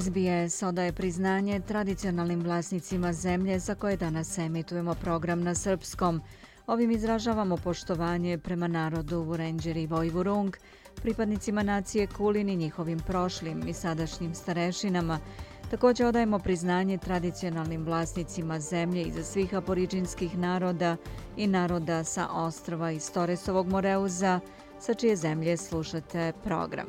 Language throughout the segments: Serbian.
SBS odaje priznanje tradicionalnim vlasnicima zemlje za koje danas emitujemo program na srpskom. Ovim izražavamo poštovanje prema narodu Vurenđer i Vojvurung, pripadnicima nacije Kulin i njihovim prošlim i sadašnjim starešinama. Također odajemo priznanje tradicionalnim vlasnicima zemlje i za svih aboriđinskih naroda i naroda sa ostrova iz Toresovog Moreuza, sa čije zemlje slušate program.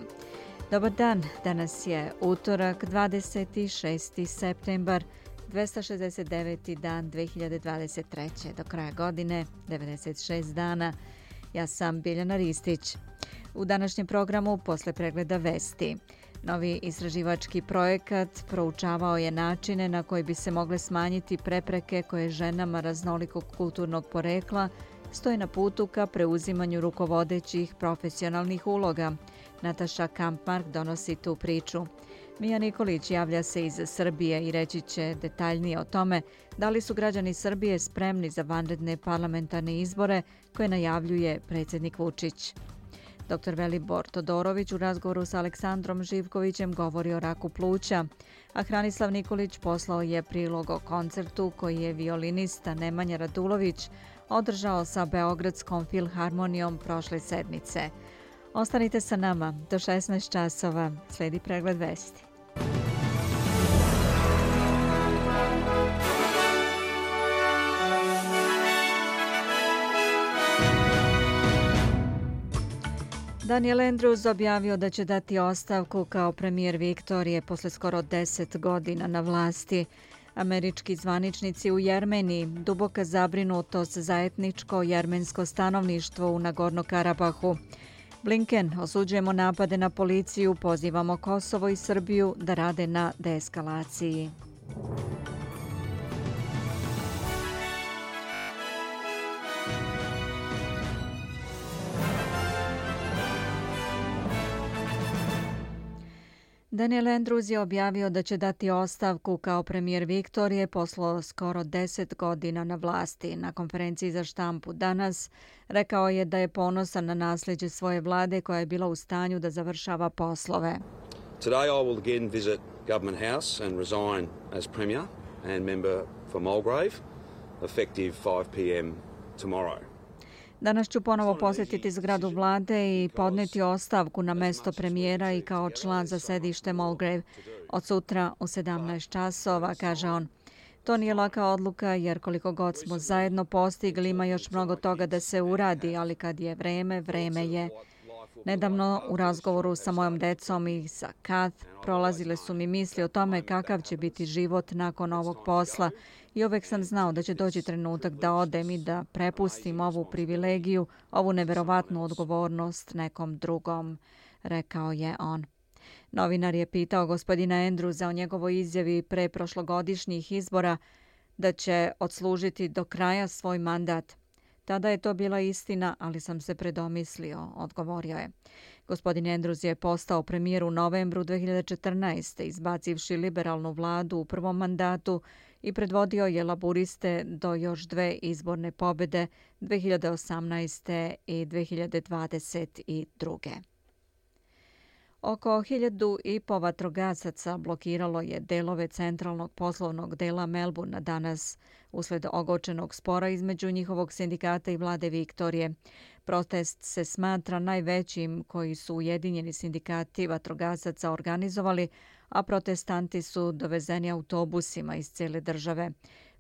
Dobar dan, danas je utorak 26. septembar 269. dan 2023. Do kraja godine 96 dana. Ja sam Biljana Ristić. U današnjem programu posle pregleda vesti. Novi istraživački projekat proučavao je načine na koji bi se mogle smanjiti prepreke koje ženama raznolikog kulturnog porekla stoje na putu ka preuzimanju rukovodećih profesionalnih uloga – Nataša Kampmark donosi tu priču. Mija Nikolić javlja se iz Srbije i reći će detaljnije o tome da li su građani Srbije spremni za vanredne parlamentarne izbore koje najavljuje predsjednik Vučić. Dr. Velibor Todorović u razgovoru sa Aleksandrom Živkovićem govori o raku pluća, a Hranislav Nikolić poslao je prilog o koncertu koji je violinista Nemanja Radulović održao sa Beogradskom filharmonijom prošle sedmice – Ostanite sa nama do 16 časova. Sledi pregled vesti. Daniel Andrews objavio da će dati ostavku kao premijer Viktorije posle skoro 10 godina na vlasti. Američki zvaničnici u Jermeniji duboka zabrinutost za etničko jermensko stanovništvo u Nagorno-Karabahu. Blinken, osuđujemo napade na policiju, pozivamo Kosovo i Srbiju da rade na deeskalaciji. Daniel Andrews je objavio da će dati ostavku kao premijer Viktorije poslo skoro 10 godina na vlasti. Na konferenciji za štampu danas rekao je da je ponosan na nasljeđe svoje vlade koja je bila u stanju da završava poslove. Today I will again visit Government House and resign as premier and member for Mulgrave effective 5 p.m. tomorrow. Danas ću ponovo posjetiti zgradu vlade i podneti ostavku na mesto premijera i kao član za sedište Mulgrave. Od sutra u 17 časova, kaže on. To nije laka odluka jer koliko god smo zajedno postigli ima još mnogo toga da se uradi, ali kad je vreme, vreme je. Nedavno u razgovoru sa mojom decom i sa Kath prolazile su mi misli o tome kakav će biti život nakon ovog posla i uvek sam znao da će doći trenutak da odem i da prepustim ovu privilegiju, ovu neverovatnu odgovornost nekom drugom, rekao je on. Novinar je pitao gospodina Andrewsa o njegovoj izjavi pre prošlogodišnjih izbora da će odslužiti do kraja svoj mandat. Tada je to bila istina, ali sam se predomislio, odgovorio je. Gospodin Andrews je postao premijer u novembru 2014. izbacivši liberalnu vladu u prvom mandatu i predvodio je laburiste do još dve izborne pobede 2018. i 2022. Oko hiljadu i po vatrogasaca blokiralo je delove centralnog poslovnog dela Melbourne danas usled ogočenog spora između njihovog sindikata i vlade Viktorije. Protest se smatra najvećim koji su ujedinjeni sindikati vatrogasaca organizovali, a protestanti su dovezeni autobusima iz cijele države.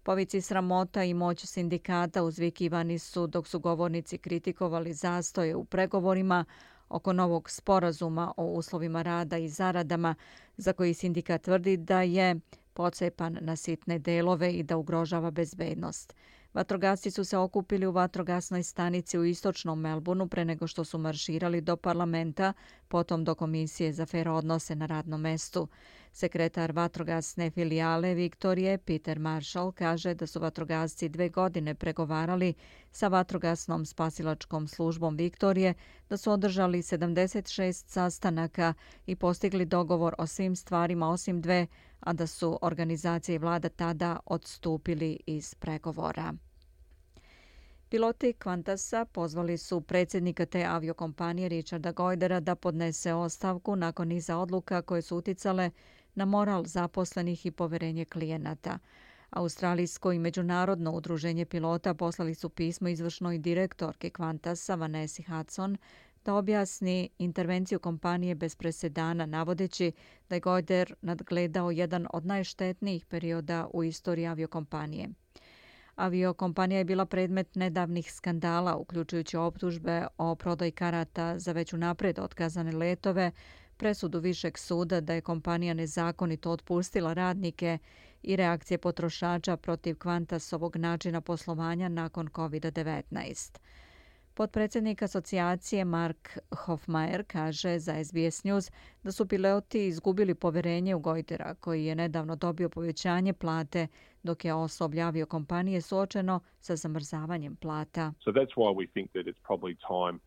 Povici sramota i moć sindikata uzvikivani su dok su govornici kritikovali zastoje u pregovorima oko novog sporazuma o uslovima rada i zaradama za koji sindikat tvrdi da je pocepan na sitne delove i da ugrožava bezbednost. Vatrogasci su se okupili u vatrogasnoj stanici u istočnom Melbourneu pre nego što su marširali do parlamenta potom do Komisije za fair odnose na radnom mestu. Sekretar vatrogasne filijale Viktorije Peter Marshall kaže da su vatrogasci dve godine pregovarali sa vatrogasnom spasilačkom službom Viktorije, da su održali 76 sastanaka i postigli dogovor o svim stvarima osim dve, a da su organizacije i vlada tada odstupili iz pregovora. Piloti Qantasa pozvali su predsjednika te aviokompanije Richarda Gojdera da podnese ostavku nakon niza odluka koje su uticale na moral zaposlenih i poverenje klijenata. Australijsko i međunarodno udruženje pilota poslali su pismo izvršnoj direktorke Qantasa Vanessa Hudson da objasni intervenciju kompanije bez presedana, navodeći da je Gojder nadgledao jedan od najštetnijih perioda u istoriji aviokompanije. Aviokompanija je bila predmet nedavnih skandala, uključujući optužbe o prodaj karata za već unapred otkazane letove, presudu Višeg suda da je kompanija nezakonito otpustila radnike i reakcije potrošača protiv Kvantasovog načina poslovanja nakon COVID-19. Podpredsjednik asocijacije Mark Hofmeier kaže za SBS News da su piloti izgubili poverenje u Gojdera koji je nedavno dobio povećanje plate dok je osoblje aviokompanije suočeno sa zamrzavanjem plata. So that's why we think that it's probably time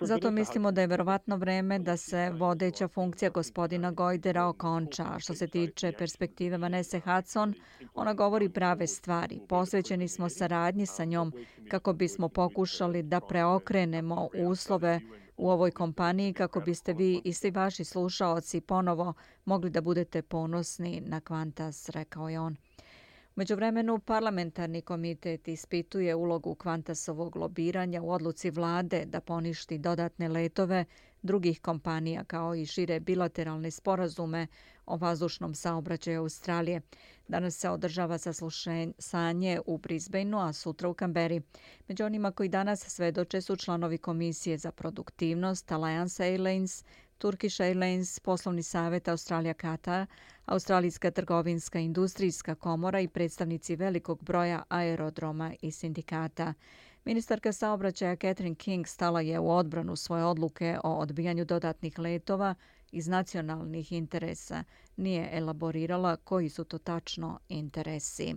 zato mislimo da je verovatno vreme da se vodeća funkcija gospodina Gojdera okonča. Što se tiče perspektive Vanessa Hudson, ona govori prave stvari. Posvećeni smo saradnji sa njom kako bismo pokušali da preokrenemo uslove u ovoj kompaniji kako biste vi i svi vaši slušaoci ponovo mogli da budete ponosni na Kvantas, rekao je on. Među vremenu, parlamentarni komitet ispituje ulogu kvantasovog lobiranja u odluci vlade da poništi dodatne letove drugih kompanija kao i šire bilateralne sporazume o vazdušnom saobraćaju Australije. Danas se održava saslušanje u Brisbaneu, a sutra u Kamberi. Među onima koji danas svedoče su članovi Komisije za produktivnost Alliance Airlines, Turkish Airlines, Poslovni savjet Australija Katar, Australijska trgovinska industrijska komora i predstavnici velikog broja aerodroma i sindikata. Ministarka saobraćaja Catherine King stala je u odbranu svoje odluke o odbijanju dodatnih letova iz nacionalnih interesa. Nije elaborirala koji su to tačno interesi.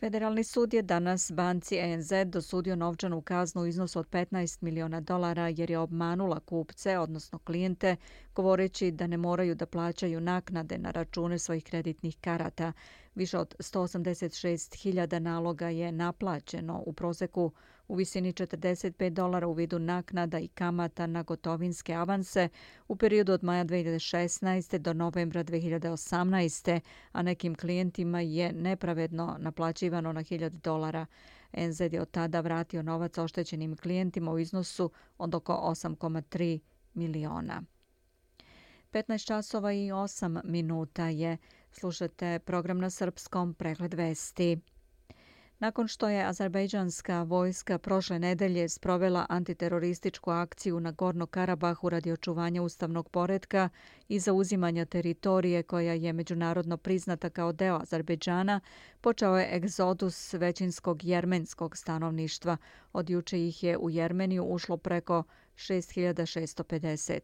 Federalni sud je danas banci ENZ dosudio novčanu kaznu u iznosu od 15 miliona dolara jer je obmanula kupce, odnosno klijente, govoreći da ne moraju da plaćaju naknade na račune svojih kreditnih karata. Više od 186.000 naloga je naplaćeno u proseku u visini 45 dolara u vidu naknada i kamata na gotovinske avanse u periodu od maja 2016. do novembra 2018. a nekim klijentima je nepravedno naplaćivano na 1000 dolara. NZ je od tada vratio novac oštećenim klijentima u iznosu od oko 8,3 miliona. 15 časova i 8 minuta je. Slušate program na srpskom pregled vesti. Nakon što je azerbejdžanska vojska prošle nedelje sprovela antiterorističku akciju na Gorno Karabahu radi očuvanja ustavnog poredka i zauzimanja teritorije koja je međunarodno priznata kao deo Azerbejdžana, počeo je egzodus većinskog jermenskog stanovništva. Od juče ih je u Jermeniju ušlo preko 6650.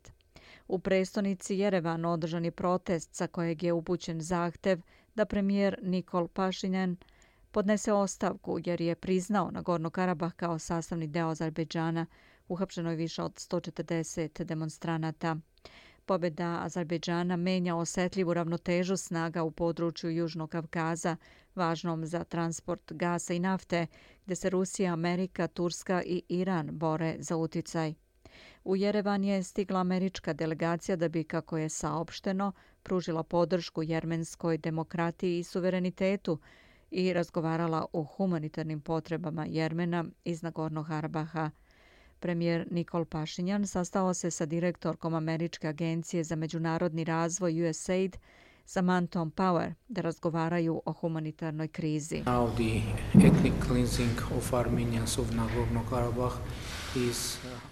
U prestonici Jerevan održan je protest sa kojeg je upućen zahtev da premijer Nikol Pašinjan podnese ostavku jer je priznao Nagorno Karabah kao sastavni deo Azerbejdžana. Uhapšeno je više od 140 demonstranata. Pobjeda Azerbejdžana menja osetljivu ravnotežu snaga u području Južnog Kavkaza, važnom za transport gasa i nafte, gde se Rusija, Amerika, Turska i Iran bore za uticaj. U Jerevan je stigla američka delegacija da bi, kako je saopšteno, pružila podršku jermenskoj demokratiji i suverenitetu, i razgovarala o humanitarnim potrebama Jermena iz Nagornog Harabaha. Premijer Nikol Pašinjan sastao se sa direktorkom Američke agencije za međunarodni razvoj USAID Samantom Power da razgovaraju o humanitarnoj krizi. Now the ethnic cleansing of Armenians of Nagorno-Karabakh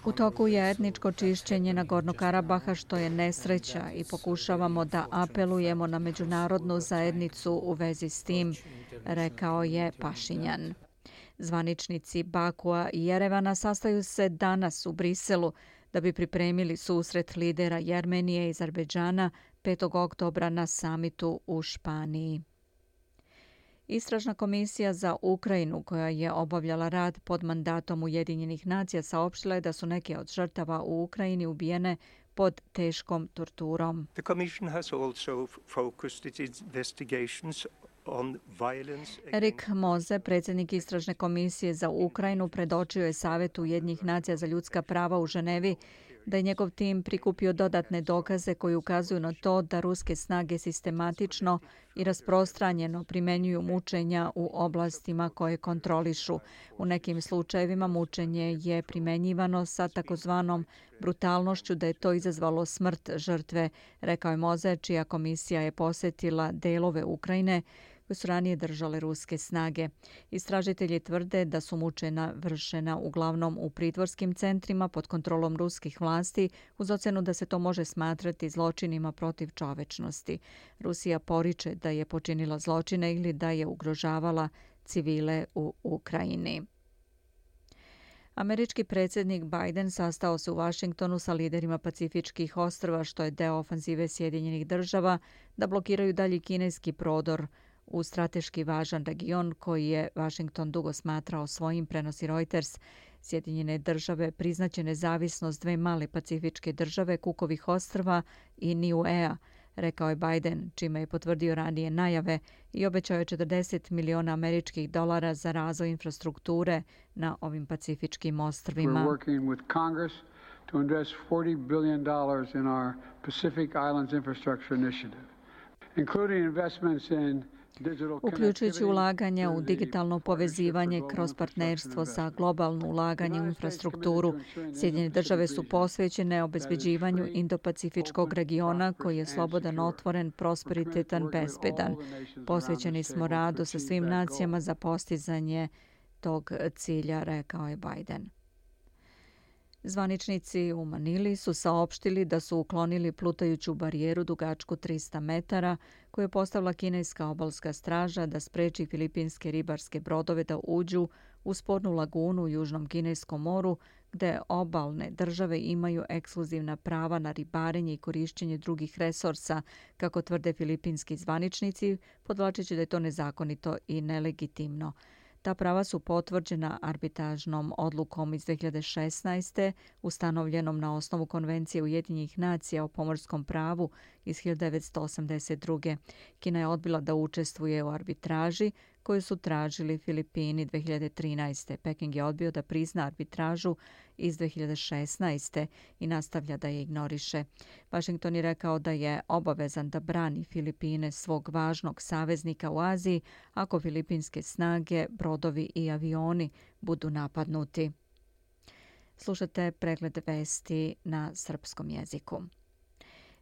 U toku je etničko čišćenje na Gorno Karabaha što je nesreća i pokušavamo da apelujemo na međunarodnu zajednicu u vezi s tim, rekao je Pašinjan. Zvaničnici Bakua i Jerevana sastaju se danas u Briselu da bi pripremili susret lidera Jermenije i Azerbejdžana 5. oktobra na samitu u Španiji. Istražna komisija za Ukrajinu, koja je obavljala rad pod mandatom Ujedinjenih nacija, saopštila je da su neke od žrtava u Ukrajini ubijene pod teškom torturom. The commission has also focused its investigations Erik Moze, predsjednik Istražne komisije za Ukrajinu, predočio je Savetu Ujednjih nacija za ljudska prava u Ženevi da je njegov tim prikupio dodatne dokaze koji ukazuju na to da ruske snage sistematično i rasprostranjeno primenjuju mučenja u oblastima koje kontrolišu. U nekim slučajevima mučenje je primenjivano sa takozvanom brutalnošću da je to izazvalo smrt žrtve, rekao je Moze, čija komisija je posetila delove Ukrajine koje su ranije držale ruske snage. Istražitelji tvrde da su mučena vršena uglavnom u pritvorskim centrima pod kontrolom ruskih vlasti uz ocenu da se to može smatrati zločinima protiv čovečnosti. Rusija poriče da je počinila zločine ili da je ugrožavala civile u Ukrajini. Američki predsjednik Biden sastao se u Vašingtonu sa liderima Pacifičkih ostrva, što je deo ofanzive Sjedinjenih država, da blokiraju dalji kineski prodor u strateški važan region koji je Washington dugo smatrao svojim, prenosi Reuters. Sjedinjene države priznaće nezavisnost dve male pacifičke države Kukovih ostrva i Niuea, rekao je Biden, čime je potvrdio ranije najave i obećao je 40 miliona američkih dolara za razvoj infrastrukture na ovim pacifičkim ostrvima. to invest $40 billion in our Pacific Islands Infrastructure Initiative, including investments in uključujući ulaganja u digitalno povezivanje kroz partnerstvo sa globalno ulaganje u infrastrukturu. Sjedinjene države su posvećene obezbeđivanju Indo-Pacifičkog regiona koji je slobodan, otvoren, prosperitetan, bezbedan. Posvećeni smo radu sa svim nacijama za postizanje tog cilja, rekao je Biden. Zvaničnici u Manili su saopštili da su uklonili plutajuću barijeru dugačku 300 metara koju je postavila kineska obalska straža da spreči filipinske ribarske brodove da uđu u spornu lagunu u Južnom Kineskom moru gde obalne države imaju ekskluzivna prava na ribarenje i korišćenje drugih resursa, kako tvrde filipinski zvaničnici, podvlačeći da je to nezakonito i nelegitimno. Ta prava su potvrđena arbitražnom odlukom iz 2016. ustanovljenom na osnovu Konvencije Ujedinjih nacija o pomorskom pravu iz 1982. Kina je odbila da učestvuje u arbitraži koju su tražili Filipini 2013. Peking je odbio da prizna arbitražu iz 2016. i nastavlja da je ignoriše. Washington je rekao da je obavezan da brani Filipine svog važnog saveznika u Aziji ako filipinske snage, brodovi i avioni budu napadnuti. Slušate pregled vesti na srpskom jeziku.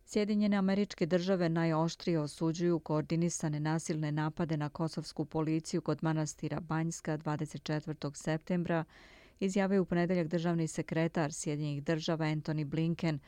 Sjedinjene američke države najoštrije osuđuju koordinisane nasilne napade na kosovsku policiju kod manastira Banjska 24. septembra, izjavio u ponedeljak državni sekretar Sjedinjenih država Anthony Blinken.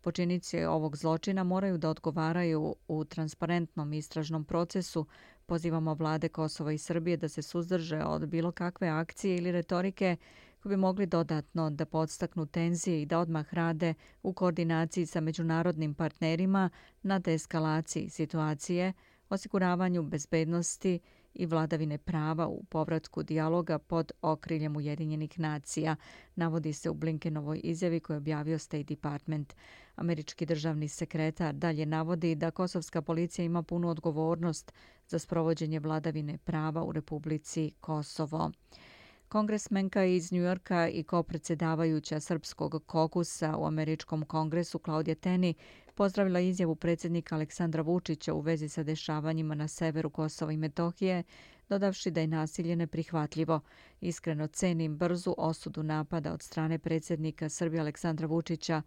Počinici ovog zločina moraju da odgovaraju u transparentnom istražnom procesu. Pozivamo vlade Kosova i Srbije da se suzdrže od bilo kakve akcije ili retorike koji bi mogli dodatno da podstaknu tenzije i da odmah rade u koordinaciji sa međunarodnim partnerima na deeskalaciji situacije, osiguravanju bezbednosti i vladavine prava u povratku dijaloga pod okriljem Ujedinjenih nacija, navodi se u Blinkenovoj izjavi koju je objavio State Department. Američki državni sekretar dalje navodi da kosovska policija ima punu odgovornost za sprovođenje vladavine prava u Republici Kosovo. Kongresmenka iz Njujorka i kopredsjedavajuća srpskog kokusa u američkom kongresu Klaudija Teni pozdravila izjavu predsjednika Aleksandra Vučića u vezi sa dešavanjima na severu Kosova i Metohije, dodavši da je nasilje neprihvatljivo. Iskreno cenim brzu osudu napada od strane predsjednika Srbije Aleksandra Vučića.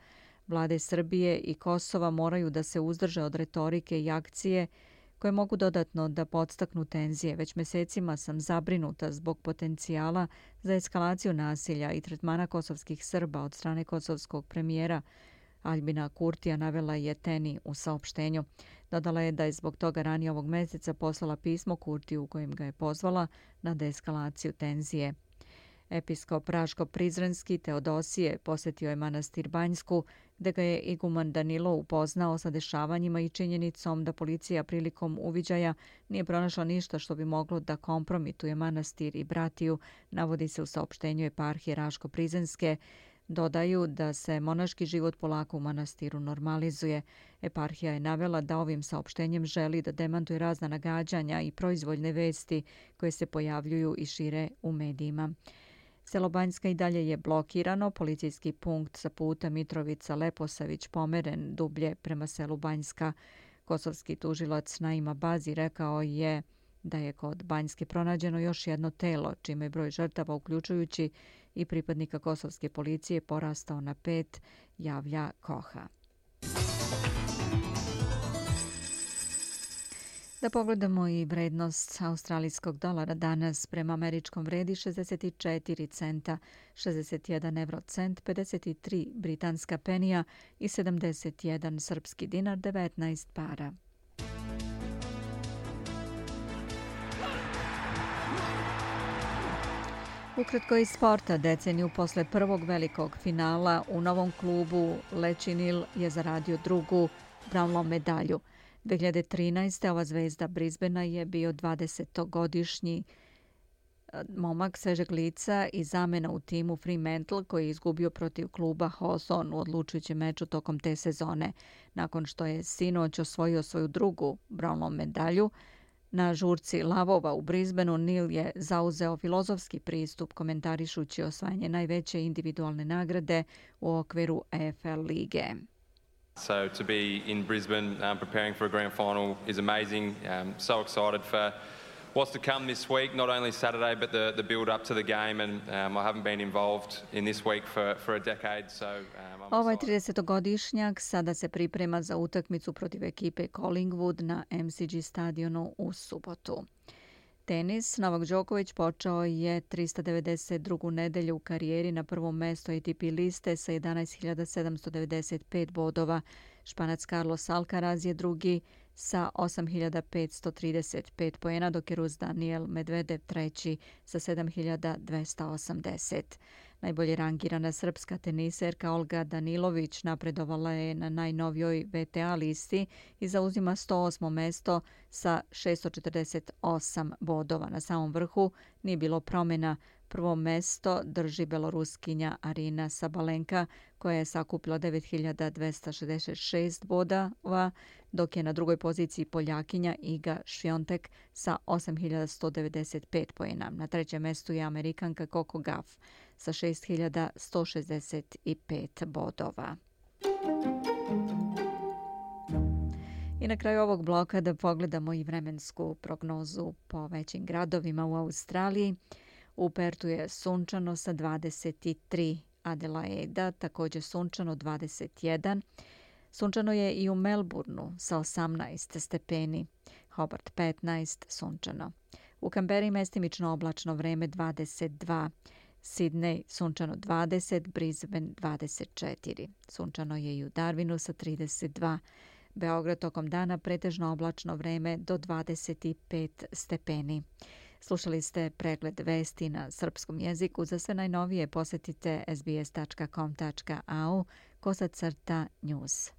Vlade Srbije i Kosova moraju da se uzdrže od retorike i akcije koje mogu dodatno da podstaknu tenzije. Već mesecima sam zabrinuta zbog potencijala za eskalaciju nasilja i tretmana kosovskih Srba od strane kosovskog premijera. Albina Kurtija navela je Teni u saopštenju. Dodala je da je zbog toga ranije ovog meseca poslala pismo Kurtiju u kojem ga je pozvala na deeskalaciju tenzije. Episkop Raško Prizrenski Teodosije posjetio je manastir Banjsku, gde ga je iguman Danilo upoznao sa dešavanjima i činjenicom da policija prilikom uviđaja nije pronašla ništa što bi moglo da kompromituje manastir i bratiju, navodi se u saopštenju eparhije Raško Prizrenske, Dodaju da se monaški život polako u manastiru normalizuje. Eparhija je navela da ovim saopštenjem želi da demantuje razna nagađanja i proizvoljne vesti koje se pojavljuju i šire u medijima. Selo Banjska i dalje je blokirano, policijski punkt sa puta Mitrovica-Leposavić pomeren dublje prema selu Banjska. Kosovski tužilac Naima Bazi rekao je da je kod Banjske pronađeno još jedno telo, čime je broj žrtava, uključujući i pripadnika kosovske policije, porastao na pet, javlja Koha. Da pogledamo i vrednost australijskog dolara danas prema američkom vredi 64 centa, 61 eurocent, 53 britanska penija i 71 srpski dinar, 19 para. Ukratko iz sporta, deceniju posle prvog velikog finala u novom klubu Lečinil je zaradio drugu Brownlow medalju. 2013. ova zvezda Brisbana je bio 20-godišnji e, momak svežeg lica i zamena u timu Fremantle koji je izgubio protiv kluba Hawthorne u odlučujućem meču tokom te sezone. Nakon što je sinoć osvojio svoju drugu Brownlow medalju, Na žurci Lavova u Brisbaneu Nil je zauzeo filozofski pristup komentarišući osvajanje najveće individualne nagrade u okviru EFL lige. So to be in Brisbane um, preparing for a grand final is amazing. Um, so excited for what's to come this week, not only Saturday, but the, the build up to the game. And um, I haven't been involved in this week for, for a decade. So, um, Ovaj 30-godišnjak sada se priprema za utakmicu protiv ekipe Collingwood na MCG stadionu u subotu. Tenis. Novak Đoković počeo je 392. nedelju u karijeri na prvom mestu ATP liste sa 11.795 bodova. Španac Carlos Alcaraz je drugi sa 8.535 pojena, dok je Rus Daniel Medvedev treći sa 7.280. Najbolje rangirana srpska teniserka Olga Danilović napredovala je na najnovijoj VTA listi i zauzima 108. mesto sa 648 bodova. Na samom vrhu nije bilo promjena. Prvo mesto drži beloruskinja Arina Sabalenka koja je sakupila 9266 bodova, dok je na drugoj poziciji Poljakinja Iga Šviontek sa 8195 pojena. Na trećem mestu je Amerikanka Coco Gauff sa 6165 bodova. I na kraju ovog bloka da pogledamo i vremensku prognozu po većim gradovima u Australiji. U Pertu je sunčano sa 23, Adelaida također sunčano 21, Sunčano je i u Melbourneu sa 18 stepeni, Hobart 15, sunčano. U Kamberi mestimično oblačno vreme 22, Sydney sunčano 20, Brisbane 24. Sunčano je i u Darwinu sa 32, Beograd tokom dana pretežno oblačno vreme do 25 stepeni. Slušali ste pregled vesti na srpskom jeziku. Za sve najnovije posetite sbs.com.au kosacrta news.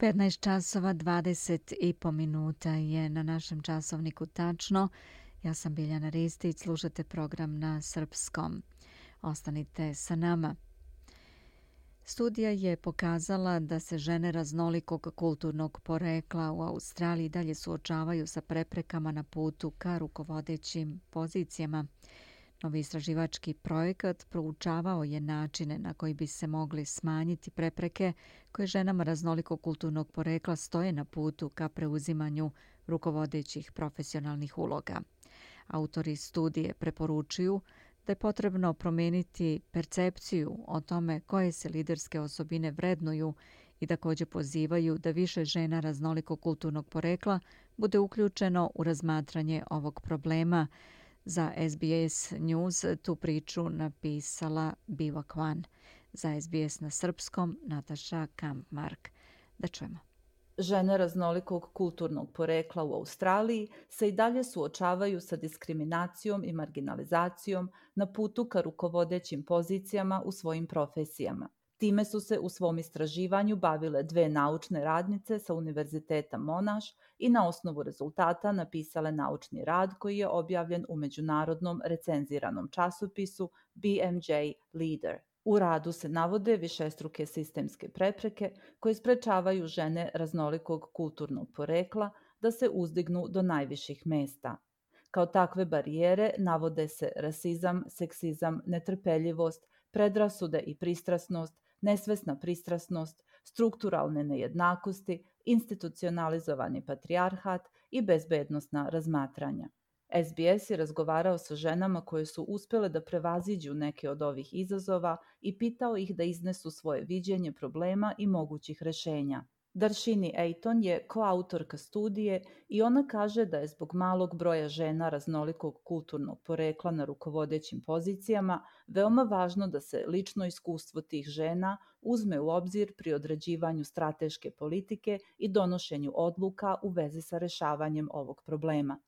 15 časova 20 i po minuta je na našem časovniku tačno. Ja sam Biljana Ristić, slušate program na srpskom. Ostanite sa nama. Studija je pokazala da se žene raznolikog kulturnog porekla u Australiji dalje suočavaju sa preprekama na putu ka rukovodećim pozicijama. Novi istraživački projekat proučavao je načine na koji bi se mogli smanjiti prepreke koje ženama raznolikog kulturnog porekla stoje na putu ka preuzimanju rukovodećih profesionalnih uloga. Autori studije preporučuju da je potrebno promijeniti percepciju o tome koje se liderske osobine vrednuju i također pozivaju da više žena raznolikog kulturnog porekla bude uključeno u razmatranje ovog problema. Za SBS News tu priču napisala Biva Kwan. Za SBS na srpskom Nataša Kampmark. Da čujemo. Žene raznolikog kulturnog porekla u Australiji se i dalje suočavaju sa diskriminacijom i marginalizacijom na putu ka rukovodećim pozicijama u svojim profesijama. Time su se u svom istraživanju bavile dve naučne radnice sa Univerziteta Monaš i na osnovu rezultata napisale naučni rad koji je objavljen u međunarodnom recenziranom časopisu BMJ Leader. U radu se navode višestruke sistemske prepreke koje sprečavaju žene raznolikog kulturnog porekla da se uzdignu do najviših mesta. Kao takve barijere navode se rasizam, seksizam, netrpeljivost, predrasude i pristrasnost, nesvesna pristrasnost, strukturalne nejednakosti, institucionalizovani patrijarhat i bezbednostna razmatranja. SBS je razgovarao sa ženama koje su uspele da prevaziđu neke od ovih izazova i pitao ih da iznesu svoje viđenje problema i mogućih rešenja. Darshini Ejton je koautorka studije i ona kaže da je zbog malog broja žena raznolikog kulturnog porekla na rukovodećim pozicijama veoma važno da se lično iskustvo tih žena uzme u obzir pri određivanju strateške politike i donošenju odluka u vezi sa rešavanjem ovog problema.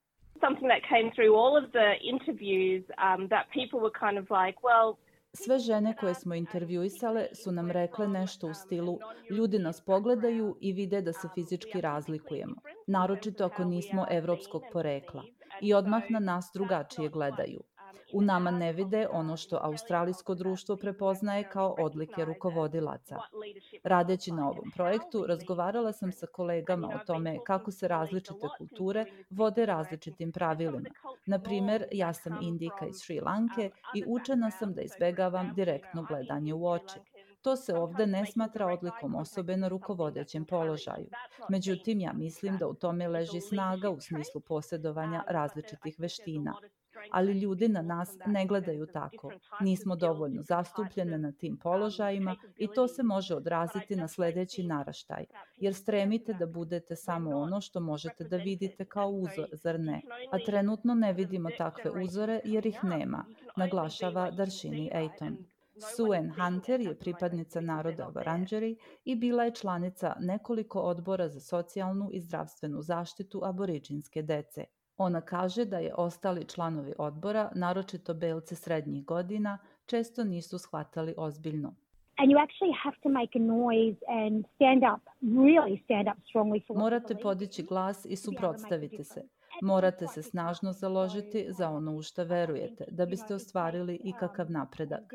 Something that came through all of the interviews um, that people were kind of like, well, Sve žene koje smo intervjuisale su nam rekle nešto u stilu ljudi nas pogledaju i vide da se fizički razlikujemo, naročito ako nismo evropskog porekla i odmah na nas drugačije gledaju. U nama ne vide ono što australijsko društvo prepoznaje kao odlike rukovodilaca. Radeći na ovom projektu, razgovarala sam sa kolegama o tome kako se različite kulture vode različitim pravilima. Na primer, ja sam indika iz Šri Lanke i učena sam da izbegavam direktno gledanje u oči. To se ovde ne smatra odlikom osobe na rukovodećem položaju. Međutim, ja mislim da u tome leži snaga u smislu posjedovanja različitih veština ali ljudi na nas ne gledaju tako. Nismo dovoljno zastupljene na tim položajima i to se može odraziti na sledeći naraštaj, jer stremite da budete samo ono što možete da vidite kao uzor, zar ne? A trenutno ne vidimo takve uzore jer ih nema, naglašava Darshini Ejton. Suen Hunter je pripadnica naroda Varanđeri i bila je članica nekoliko odbora za socijalnu i zdravstvenu zaštitu aboriđinske dece. Ona kaže da je ostali članovi odbora, naročito belce srednjih godina, često nisu shvatali ozbiljno. And you actually have to make a noise and stand up, really stand up strongly for Morate podići glas i suprotstaviti se. Morate se snažno založiti za ono u što verujete, da biste ostvarili ikakav napredak.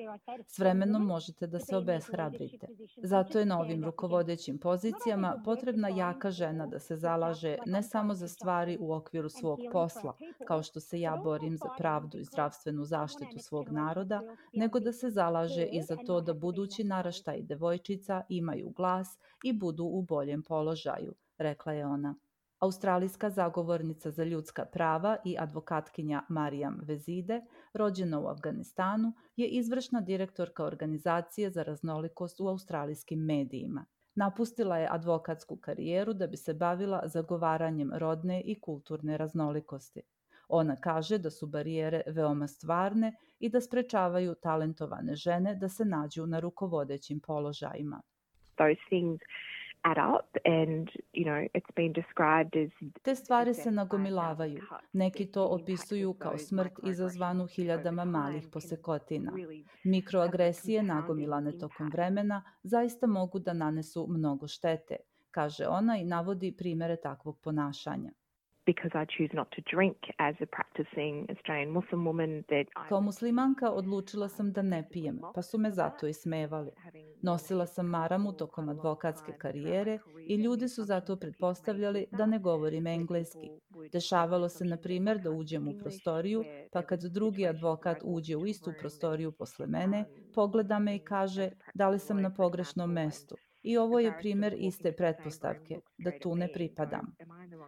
S vremenom možete da se obeshrabrite. Zato je na ovim rukovodećim pozicijama potrebna jaka žena da se zalaže ne samo za stvari u okviru svog posla, kao što se ja borim za pravdu i zdravstvenu zaštitu svog naroda, nego da se zalaže i za to da budući naraštaj devojčica imaju glas i budu u boljem položaju, rekla je ona. Australijska zagovornica za ljudska prava i advokatkinja Marijam Vezide, rođena u Afganistanu, je izvršna direktorka organizacije za raznolikost u australijskim medijima. Napustila je advokatsku karijeru da bi se bavila zagovaranjem rodne i kulturne raznolikosti. Ona kaže da su barijere veoma stvarne i da sprečavaju talentovane žene da se nađu na rukovodećim položajima. Those things Te stvari se nagomilavaju. Neki to opisuju kao smrt izazvanu hiljadama malih posekotina. Mikroagresije nagomilane tokom vremena zaista mogu da nanesu mnogo štete, kaže ona i navodi primere takvog ponašanja I Kao muslimanka odlučila sam da ne pijem, pa su me zato ismevali. Nosila sam maramu tokom advokatske karijere i ljudi su zato pretpostavljali da ne govorim engleski. Dešavalo se, na primer, da uđem u prostoriju, pa kad drugi advokat uđe u istu prostoriju posle mene, pogleda me i kaže da li sam na pogrešnom mestu. I ovo je primer iste pretpostavke, da tu ne pripadam.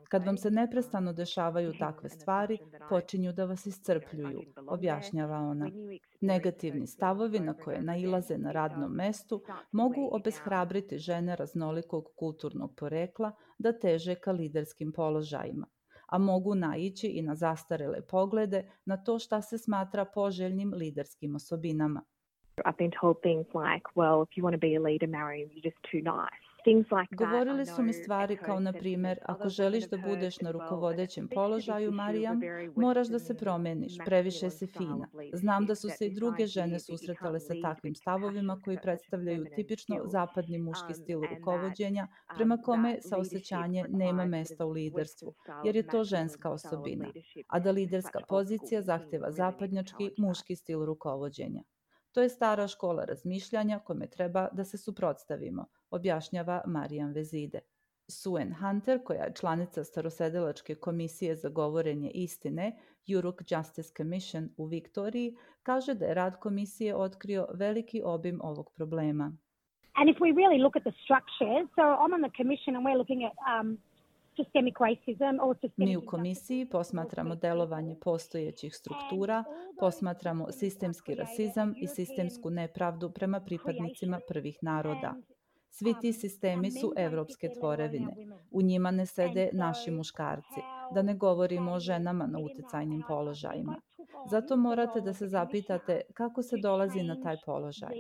Kad vam se neprestano dešavaju takve stvari, počinju da vas iscrpljuju, objašnjava ona. Negativni stavovi na koje nailaze na radnom mestu mogu obeshrabriti žene raznolikog kulturnog porekla da teže ka liderskim položajima a mogu naići i na zastarele poglede na to šta se smatra poželjnim liderskim osobinama. I've been told things like, well, if you want to be a leader, Mariam, you're just too nice. Govorili su mi stvari kao na primjer, ako želiš da budeš na rukovodećem položaju, Marijam, moraš da se promeniš, previše si fina. Znam da su se i druge žene susretale sa takvim stavovima koji predstavljaju tipično zapadni muški stil rukovođenja, prema kome saosećanje nema mesta u liderstvu, jer je to ženska osobina, a da liderska pozicija zahteva zapadnjački muški stil rukovođenja. To je stara škola razmišljanja kome treba da se suprotstavimo, objašnjava Marijan Vezide. Suen Hunter, koja je članica Starosedelačke komisije za govorenje istine, Juruk Justice Commission u Viktoriji, kaže da je rad komisije otkrio veliki obim ovog problema. And if we really look at the structure, so I'm on the commission and we're looking at um, Mi u komisiji posmatramo delovanje postojećih struktura, posmatramo sistemski rasizam i sistemsku nepravdu prema pripadnicima prvih naroda. Svi ti sistemi su evropske tvorevine. U njima ne sede naši muškarci, da ne govorimo o ženama na uticajnim položajima. Zato morate da se zapitate kako se dolazi na taj položaj.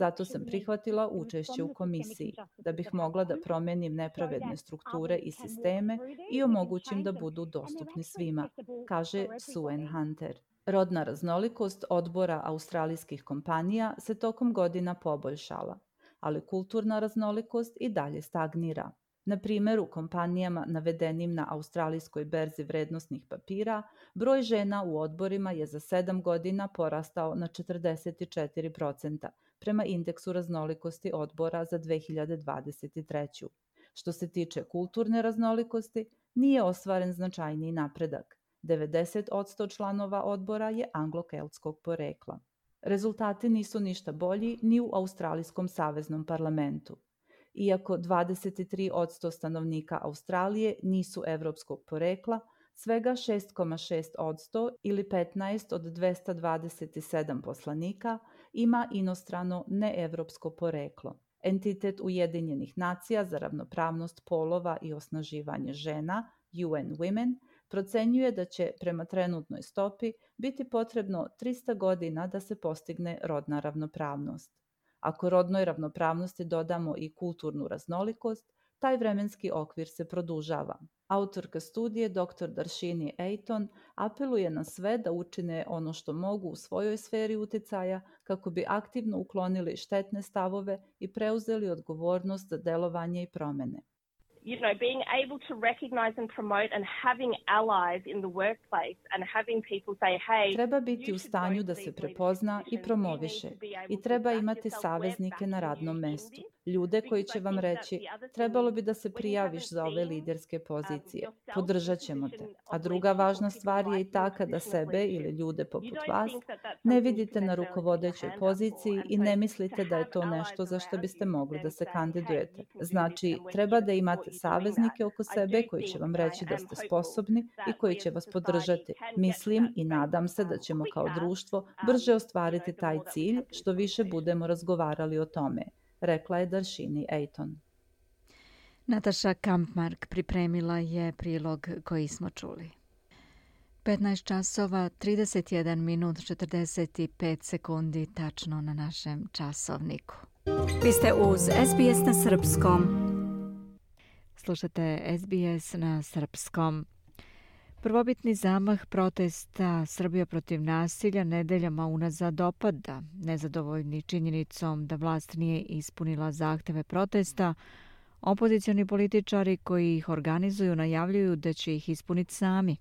Zato sam prihvatila učešće u komisiji, da bih mogla da promenim nepravedne strukture i sisteme i omogućim da budu dostupni svima, kaže Suen Hunter. Rodna raznolikost odbora australijskih kompanija se tokom godina poboljšala, ali kulturna raznolikost i dalje stagnira. Na primjer, u kompanijama navedenim na australijskoj berzi vrednostnih papira, broj žena u odborima je za 7 godina porastao na 44%, prema indeksu raznolikosti odbora za 2023. Što se tiče kulturne raznolikosti, nije ostvaren značajniji napredak. 90% članova odbora je anglo-keltskog porekla. Rezultati nisu ništa bolji ni u Australijskom saveznom parlamentu. Iako 23% stanovnika Australije nisu evropskog porekla, svega 6,6% ili 15 od 227 poslanika ima inostrano neevropsko poreklo. Entitet Ujedinjenih nacija za ravnopravnost polova i osnaživanje žena, UN Women, procenjuje da će prema trenutnoj stopi biti potrebno 300 godina da se postigne rodna ravnopravnost. Ako rodnoj ravnopravnosti dodamo i kulturnu raznolikost, taj vremenski okvir se produžava. Autorka studije dr. Darshini Ejton apeluje na sve da učine ono što mogu u svojoj sferi uticaja kako bi aktivno uklonili štetne stavove i preuzeli odgovornost za delovanje i promene you know, being able to recognize and promote and having allies in the workplace and having people say, hey, treba biti u stanju da se prepozna i promoviše i treba imati saveznike na radnom mestu. Ljude koji će vam reći, trebalo bi da se prijaviš za ove liderske pozicije. Podržat ćemo te. A druga važna stvar je i ta kada sebe ili ljude poput vas ne vidite na rukovodećoj poziciji i ne mislite da je to nešto za što biste mogli da se kandidujete. Znači, treba da imate saveznike oko sebe koji će vam reći da ste sposobni i koji će vas podržati. Mislim i nadam se da ćemo kao društvo brže ostvariti taj cilj što više budemo razgovarali o tome, rekla je Daršini Ejton. Nataša Kampmark pripremila je prilog koji smo čuli. 15 časova 31 minut 45 sekundi tačno na našem časovniku. Vi ste uz SBS na Srpskom. Slušate SBS na srpskom. Prvobitni zamah protesta Srbija protiv nasilja nedeljama unazad opada, nezadovoljni činjenicom da vlast nije ispunila zahteve protesta, opozicioni političari koji ih organizuju najavljuju da će ih ispuniti sami,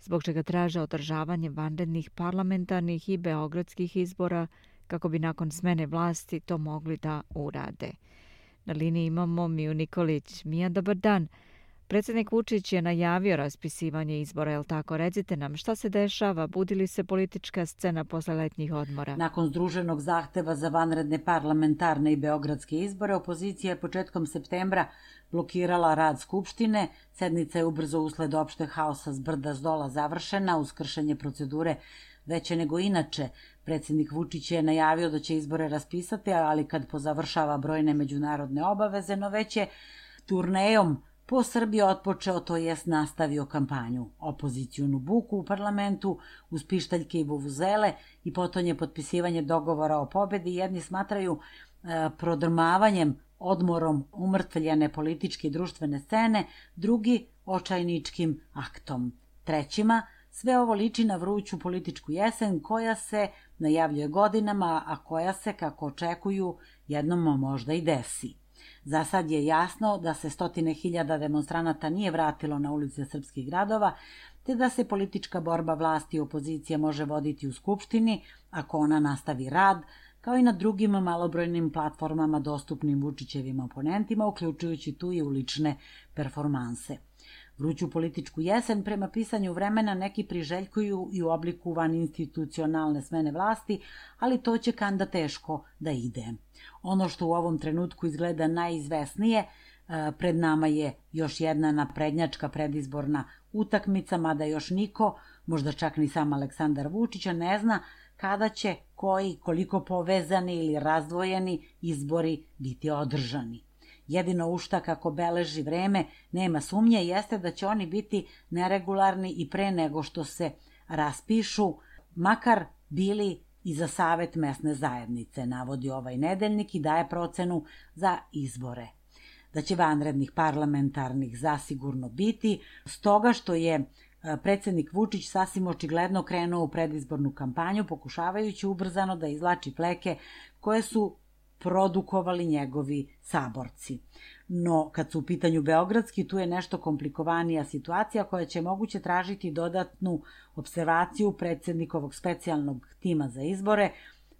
zbog čega traže održavanje vanrednih parlamentarnih i beogradskih izbora kako bi nakon smene vlasti to mogli da urade. Na liniji imamo Miju Nikolić. Mija, dobar dan. Predsjednik Vučić je najavio raspisivanje izbora, je li tako? Recite nam, šta se dešava? Budi li se politička scena posle letnjih odmora? Nakon združenog zahteva za vanredne parlamentarne i beogradske izbore, opozicija je početkom septembra blokirala rad Skupštine. Sednica je ubrzo usled opšte haosa s brda s dola završena, uskršenje procedure veće nego inače. Predsednik Vučić je najavio da će izbore raspisati, ali kad pozavršava brojne međunarodne obaveze, no već je turnejom po Srbiji otpočeo, to jest nastavio kampanju. Opozicijunu buku u parlamentu, uz pištaljke i vuvuzele i potonje potpisivanje dogovora o pobedi, jedni smatraju e, prodrmavanjem, odmorom umrtveljene političke i društvene scene, drugi očajničkim aktom. Trećima, sve ovo liči na vruću političku jesen koja se najavljuje godinama, a koja se, kako očekuju, jednom možda i desi. Za sad je jasno da se stotine hiljada demonstranata nije vratilo na ulice srpskih gradova, te da se politička borba vlasti i opozicije može voditi u Skupštini ako ona nastavi rad, kao i na drugim malobrojnim platformama dostupnim Vučićevim oponentima, uključujući tu i ulične performanse. Vruću političku jesen prema pisanju vremena neki priželjkuju i u obliku van institucionalne smene vlasti, ali to će kanda teško da ide. Ono što u ovom trenutku izgleda najizvesnije, e, pred nama je još jedna naprednjačka predizborna utakmica, mada još niko, možda čak ni sam Aleksandar Vučića, ne zna kada će koji, koliko povezani ili razdvojeni izbori biti održani. Jedino ušta kako beleži vreme, nema sumnje, jeste da će oni biti neregularni i pre nego što se raspišu, makar bili i za savet mesne zajednice, navodi ovaj nedeljnik i daje procenu za izbore. Da će vanrednih parlamentarnih zasigurno biti, stoga što je e, predsednik Vučić sasvim očigledno krenuo u predizbornu kampanju, pokušavajući ubrzano da izlači fleke koje su produkovali njegovi saborci. No, kad su u pitanju Beogradski, tu je nešto komplikovanija situacija koja će moguće tražiti dodatnu observaciju predsednikovog specijalnog tima za izbore,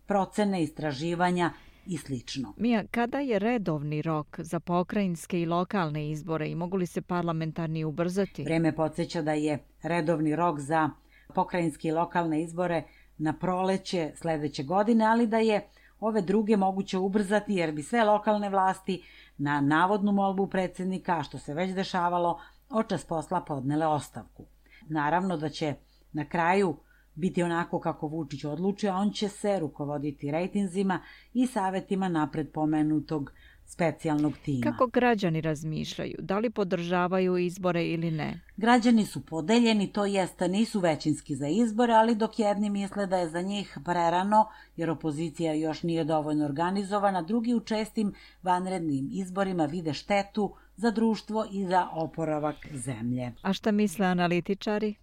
procene, istraživanja i slično. Mija, kada je redovni rok za pokrajinske i lokalne izbore i mogu li se parlamentarni ubrzati? Vreme podsjeća da je redovni rok za pokrajinske i lokalne izbore na proleće sledeće godine, ali da je ove druge moguće ubrzati jer bi sve lokalne vlasti na navodnu molbu predsednika, što se već dešavalo, očas posla podnele ostavku. Naravno da će na kraju biti onako kako Vučić odlučuje, a on će se rukovoditi rejtinzima i savetima napred pomenutog specijalnog tima. Kako građani razmišljaju? Da li podržavaju izbore ili ne? Građani su podeljeni, to jeste nisu većinski za izbore, ali dok jedni misle da je za njih prerano, jer opozicija još nije dovoljno organizovana, drugi u čestim vanrednim izborima vide štetu za društvo i za oporavak zemlje. A šta misle analitičari?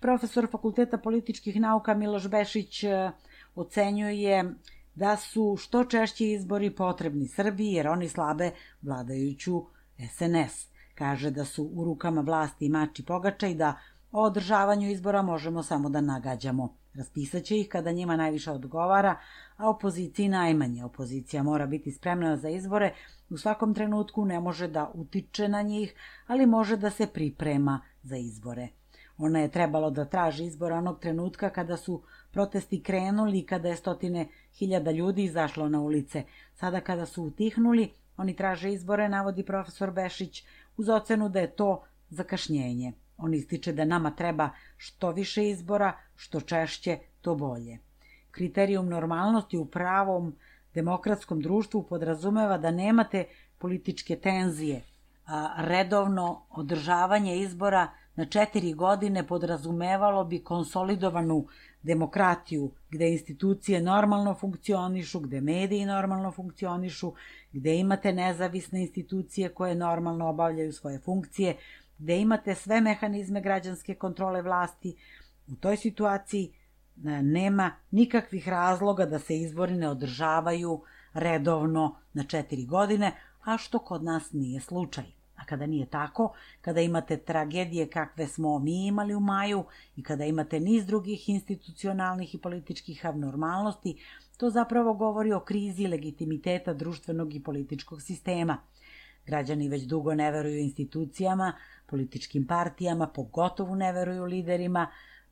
Profesor Fakulteta političkih nauka Miloš Bešić e, ocenjuje da su što češći izbori potrebni Srbiji jer oni slabe vladajuću SNS. Kaže da su u rukama vlasti mači pogača i da o održavanju izbora možemo samo da nagađamo. Raspisaće ih kada njima najviše odgovara, a opoziciji najmanje. Opozicija mora biti spremna za izbore, u svakom trenutku ne može da utiče na njih, ali može da se priprema za izbore. Ona je trebalo da traži izbor onog trenutka kada su protesti krenuli kada je stotine hiljada ljudi izašlo na ulice. Sada kada su utihnuli, oni traže izbore, navodi profesor Bešić, uz ocenu da je to zakašnjenje. On ističe da nama treba što više izbora, što češće, to bolje. Kriterijum normalnosti u pravom demokratskom društvu podrazumeva da nemate političke tenzije, a redovno održavanje izbora na četiri godine podrazumevalo bi konsolidovanu demokratiju, gde institucije normalno funkcionišu, gde mediji normalno funkcionišu, gde imate nezavisne institucije koje normalno obavljaju svoje funkcije, gde imate sve mehanizme građanske kontrole vlasti, u toj situaciji e, nema nikakvih razloga da se izbori ne održavaju redovno na četiri godine, a što kod nas nije slučaj. A kada nije tako, kada imate tragedije kakve smo mi imali u maju i kada imate niz drugih institucionalnih i političkih abnormalnosti, to zapravo govori o krizi legitimiteta društvenog i političkog sistema. Građani već dugo ne veruju institucijama, političkim partijama, pogotovo ne veruju liderima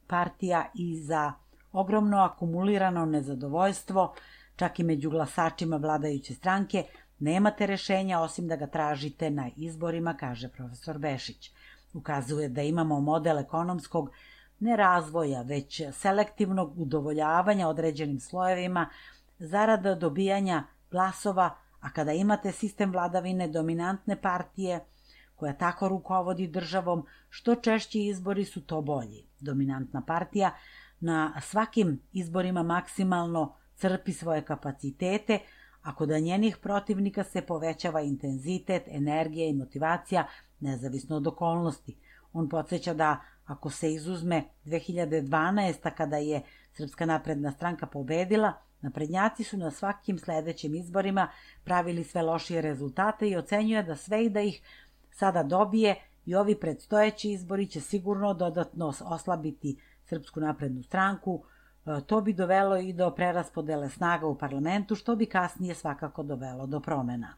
partija i za ogromno akumulirano nezadovoljstvo, čak i među glasačima vladajuće stranke, Nemate rešenja osim da ga tražite na izborima, kaže profesor Bešić. Ukazuje da imamo model ekonomskog ne razvoja, već selektivnog udovoljavanja određenim slojevima zarada dobijanja glasova, a kada imate sistem vladavine dominantne partije koja tako rukovodi državom, što češći izbori su to bolji. Dominantna partija na svakim izborima maksimalno crpi svoje kapacitete, ako da njenih protivnika se povećava intenzitet, energija i motivacija, nezavisno od okolnosti. On podsjeća da ako se izuzme 2012. kada je Srpska napredna stranka pobedila, naprednjaci su na svakim sledećim izborima pravili sve lošije rezultate i ocenjuje da sve i da ih sada dobije i ovi predstojeći izbori će sigurno dodatno oslabiti Srpsku naprednu stranku, to bi dovelo i do preraspodele snaga u parlamentu, što bi kasnije svakako dovelo do promena.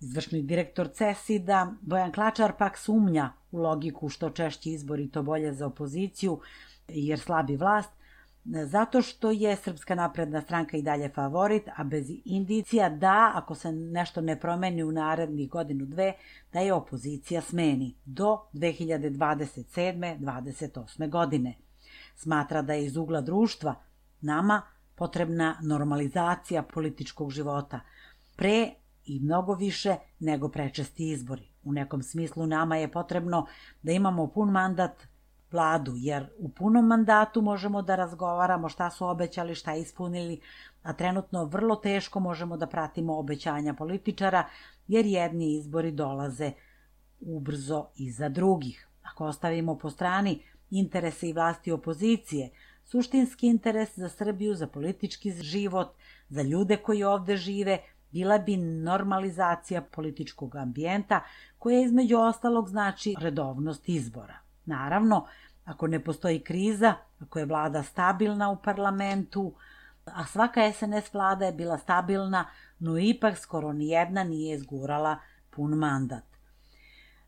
Izvršni direktor CESID-a, Bojan Klačar, pak sumnja u logiku što češći izbori to bolje za opoziciju, jer slabi vlast, zato što je Srpska napredna stranka i dalje favorit, a bez indicija da, ako se nešto ne promeni u narednih godinu dve, da je opozicija smeni do 2027. 28. godine. Smatra da je iz ugla društva nama potrebna normalizacija političkog života, pre i mnogo više nego prečesti izbori. U nekom smislu nama je potrebno da imamo pun mandat vladu, jer u punom mandatu možemo da razgovaramo šta su obećali, šta ispunili, a trenutno vrlo teško možemo da pratimo obećanja političara, jer jedni izbori dolaze ubrzo iza drugih. Ako ostavimo po strani interese i vlasti opozicije, suštinski interes za Srbiju, za politički život, za ljude koji ovde žive, bila bi normalizacija političkog ambijenta koja između ostalog znači redovnost izbora. Naravno, ako ne postoji kriza, ako je vlada stabilna u parlamentu, a svaka SNS vlada je bila stabilna, no ipak skoro ni jedna nije izgurala pun mandat.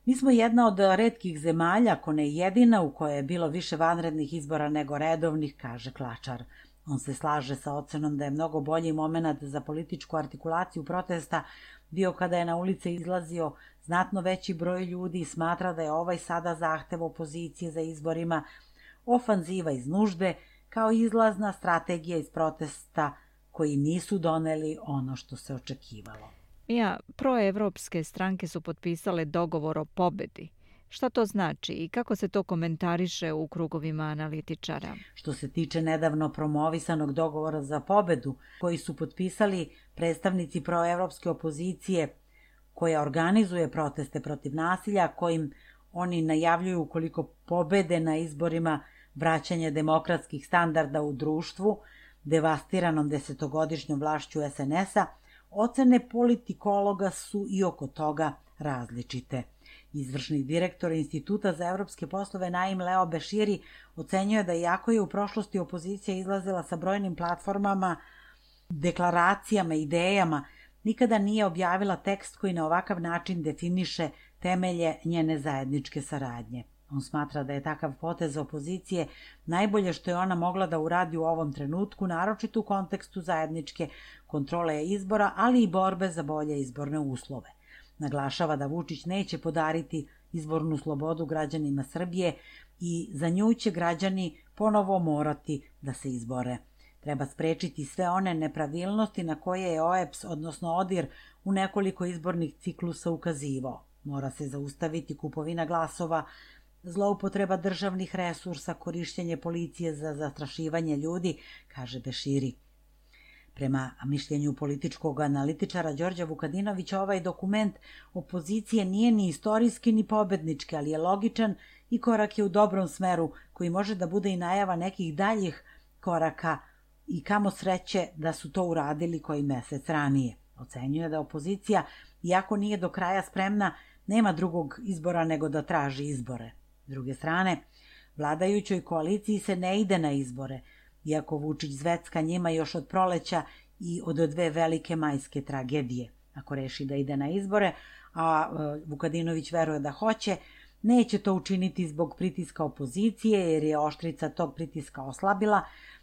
Mi smo jedna od redkih zemalja, ako ne jedina, u kojoj je bilo više vanrednih izbora nego redovnih, kaže Klačar. On se slaže sa ocenom da je mnogo bolji moment za političku artikulaciju protesta bio kada je na ulice izlazio znatno veći broj ljudi i smatra da je ovaj sada zahtev opozicije za izborima ofanziva iz nužde kao izlazna strategija iz protesta koji nisu doneli ono što se očekivalo. Mija, proevropske stranke su potpisale dogovor o pobedi. Šta to znači i kako se to komentariše u krugovima analitičara? Što se tiče nedavno promovisanog dogovora za pobedu, koji su potpisali predstavnici proevropske opozicije koja organizuje proteste protiv nasilja, kojim oni najavljuju koliko pobede na izborima vraćanje demokratskih standarda u društvu, devastiranom desetogodišnjom vlašću SNS-a, ocene politikologa su i oko toga različite. Izvršni direktor Instituta za evropske poslove Naim Leo Beširi ocenjuje da iako je u prošlosti opozicija izlazila sa brojnim platformama, deklaracijama, idejama, nikada nije objavila tekst koji na ovakav način definiše temelje njene zajedničke saradnje. On smatra da je takav potez opozicije najbolje što je ona mogla da uradi u ovom trenutku, naročito u kontekstu zajedničke kontrole izbora, ali i borbe za bolje izborne uslove. Naglašava da Vučić neće podariti izbornu slobodu građanima Srbije i za nju će građani ponovo morati da se izbore. Treba sprečiti sve one nepravilnosti na koje je OEPS, odnosno ODIR, u nekoliko izbornih ciklusa ukazivao. Mora se zaustaviti kupovina glasova, zloupotreba državnih resursa, korišćenje policije za zastrašivanje ljudi, kaže Beširi. Prema mišljenju političkog analitičara Đorđa Vukadinovića, ovaj dokument opozicije nije ni istorijski ni pobednički, ali je logičan i korak je u dobrom smeru, koji može da bude i najava nekih daljih koraka i kamo sreće da su to uradili koji mesec ranije. Ocenjuje da opozicija, iako nije do kraja spremna, nema drugog izbora nego da traži izbore. S druge strane, vladajućoj koaliciji se ne ide na izbore, iako Vučić zvecka njima još od proleća i od dve velike majske tragedije. Ako reši da ide na izbore, a e, Vukadinović veruje da hoće, neće to učiniti zbog pritiska opozicije, jer je oštrica tog pritiska oslabila,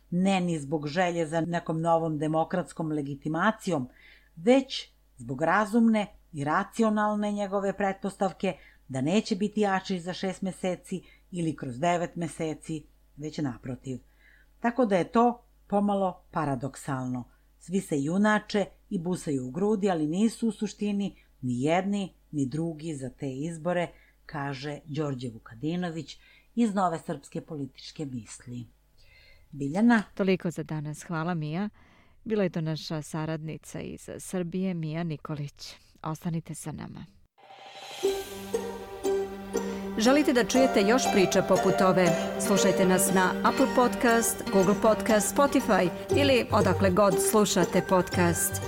ne ni zbog želje za nekom novom demokratskom legitimacijom, već zbog razumne i racionalne njegove pretpostavke da neće biti jači za šest meseci ili kroz devet meseci, već naprotiv. Tako da je to pomalo paradoksalno. Svi se junače i busaju u grudi, ali nisu u suštini ni jedni ni drugi za te izbore, kaže Đorđe Vukadinović iz Nove srpske političke misli. Biljana? Toliko za danas. Hvala Mija. Bila je to naša saradnica iz Srbije, Mija Nikolić. Ostanite sa nama. Želite da čujete još priča poput ove? Slušajte nas na Apple Podcast, Google Podcast, Spotify ili odakle god slušate podcast.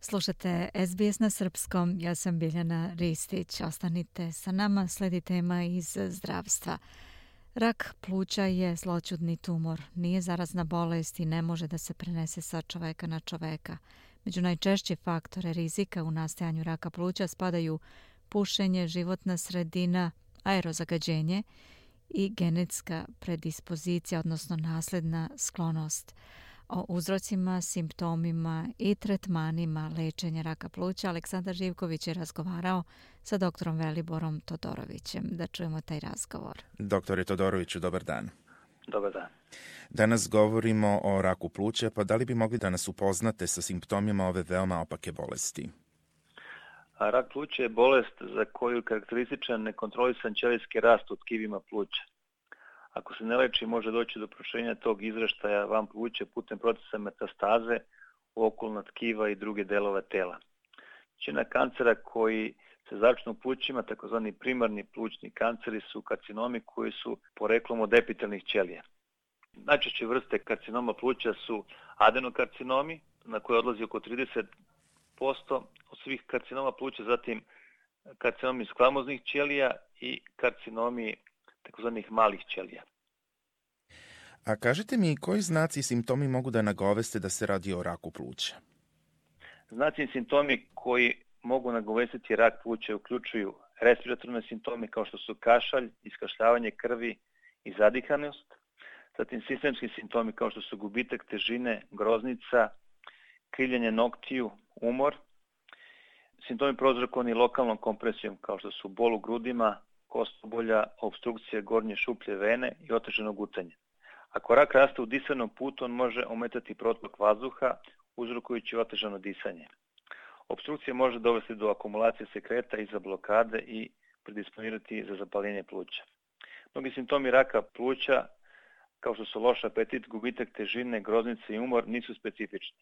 Slušate SBS na srpskom, ja sam Biljana Ristić. Ostanite sa nama, sledi tema iz zdravstva. Rak pluća je zloćudni tumor, nije zarazna bolest i ne može da se prenese sa čoveka na čoveka. Među najčešće faktore rizika u nastajanju raka pluća spadaju pušenje, životna sredina, aerozagađenje i genetska predispozicija, odnosno nasledna sklonost. O uzrocima, simptomima i tretmanima lečenja raka pluća Aleksandar Živković je razgovarao sa doktorom Veliborom Todorovićem. Da čujemo taj razgovor. Doktore Todoroviću, dobar dan. Dobar dan. Danas govorimo o raku pluća, pa da li bi mogli da nas upoznate sa simptomima ove veoma opake bolesti? A rak pluća je bolest za koju je karakterističan nekontrolisan ćelijski rast u tkivima pluća. Ako se ne leči, može doći do proširenja tog izraštaja van pluća putem procesa metastaze u okolna tkiva i druge delove tela. Čina kancera koji se začnu u plućima, takozvani primarni plućni kanceri su karcinomi koji su poreklom od epitelnih ćelija. Najčešće vrste karcinoma pluća su adenokarcinomi, na koje odlazi oko 30% od svih karcinoma pluća, zatim karcinomi sklamoznih ćelija i karcinomi takozvanih malih ćelija. A kažete mi koji znaci i simptomi mogu da nagoveste da se radi o raku pluća? Znaci i simptomi koji mogu nagovestiti rak pluća uključuju respiratorne simptome kao što su kašalj, iskašljavanje krvi i zadihanost, zatim sistemski simptomi kao što su gubitak težine, groznica, krivljenje noktiju, umor, simptomi prozrokovani lokalnom kompresijom kao što su bol u grudima, kostobolja, obstrukcija gornje šuplje vene i oteženo gutanje. Ako rak raste u disanom putu, on može ometati protok vazduha, uzrokujući otežano disanje. Obstrukcija može dovesti do akumulacije sekreta i za blokade i predisponirati za zapaljenje pluća. Mnogi simptomi raka pluća, kao što su loš apetit, gubitak težine, groznice i umor, nisu specifični.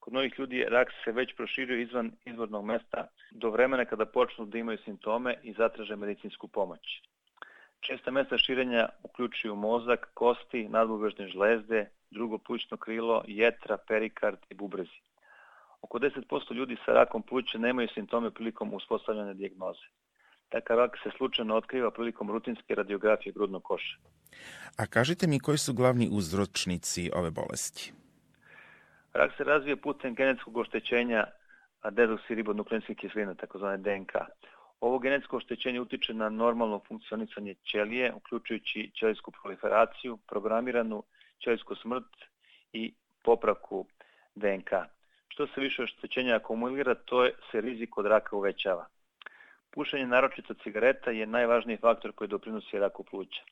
Kod mnogih ljudi rak se već proširio izvan izvornog mesta do vremena kada počnu da imaju simptome i zatraže medicinsku pomoć. Česta mesta širenja uključuju mozak, kosti, nadbubežne žlezde, drugo plućno krilo, jetra, perikard i bubrezi. Oko 10% ljudi sa rakom pluća nemaju simptome prilikom uspostavljanja dijagnoze. Takav rak se slučajno otkriva prilikom rutinske radiografije grudnog koša. A kažite mi koji su glavni uzročnici ove bolesti? Rak se razvije putem genetskog oštećenja dezoksiribonukleinskih kiselina, takozvane DNK. Ovo genetsko oštećenje utiče na normalno funkcionisanje ćelije, uključujući ćelijsku proliferaciju, programiranu ćelijsku smrt i popravku DNK. Što se više oštećenja akumulira, to je, se rizik od raka uvećava. Pušenje naročito cigareta je najvažniji faktor koji doprinosi raku pluća.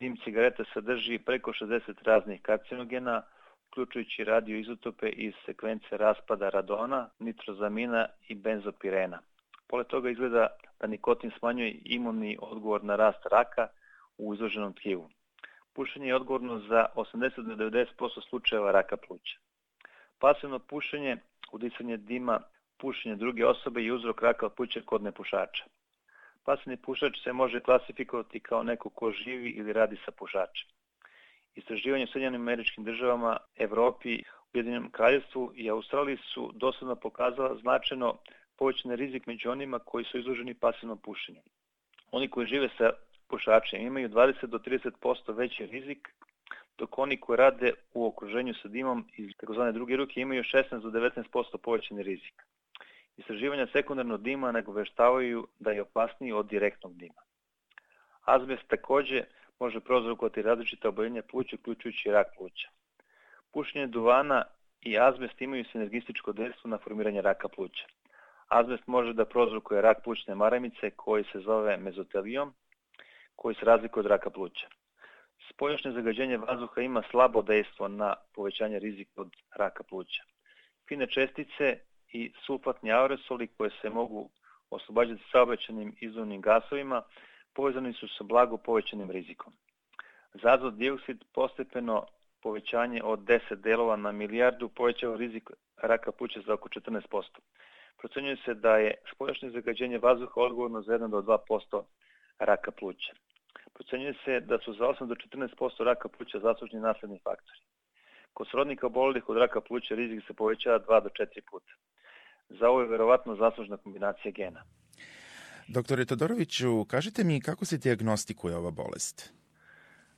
Dim cigareta sadrži preko 60 raznih karcinogena, uključujući radioizotope iz sekvence raspada radona, nitrozamina i benzopirena. Pored toga izgleda da nikotin smanjuje imunni odgovor na rast raka u izloženom tkivu. Pušenje je odgovorno za 80-90% slučajeva raka pluća. Pasivno pušenje, udisanje dima, pušenje druge osobe i uzrok raka pluća kod nepušača. Pasivni pušač se može klasifikovati kao neko ko živi ili radi sa pušačem. Istraživanje u Sjedinjenim američkim državama, Evropi, Ujedinjenom kraljevstvu i Australiji su dosadno pokazala značajno povećan rizik među onima koji su izloženi pasivnom pušenju. Oni koji žive sa pušačem imaju 20 do 30% veći rizik, dok oni koji rade u okruženju sa dimom iz takozvane druge ruke imaju 16 do 19% povećani rizik. Istraživanja sekundarnog dima nagoveštavaju da je opasniji od direktnog dima. Azbest takođe može prozrokovati različite oboljenja pluća, uključujući rak pluća. Pušenje duvana i azbest imaju sinergističko dejstvo na formiranje raka pluća. Azbest može da prozrokuje rak plućne maramice koji se zove mezotelijom, koji se razlikuje od raka pluća. Spoljašnje zagađenje vazduha ima slabo dejstvo na povećanje rizika od raka pluća. fine čestice i sulfatni aerosoli koje se mogu oslobađati saobraćenim izvornim gasovima povezani su sa blago povećanim rizikom. Za azot dioksid postepeno povećanje od 10 delova na milijardu povećava rizik raka pluća za oko 14%. Procenjuje se da je spoljašnje zagađenje vazduha odgovorno za 1 do 2% raka pluća. Procenjuje se da su za 8 do 14% raka pluća zaslužni nasledni faktori. Kod srodnika obolelih od raka pluća rizik se povećava 2 do 4 puta. Za ovo je verovatno zaslužna kombinacija gena. Doktore Todoroviću, kažite mi kako se diagnostikuje ova bolest?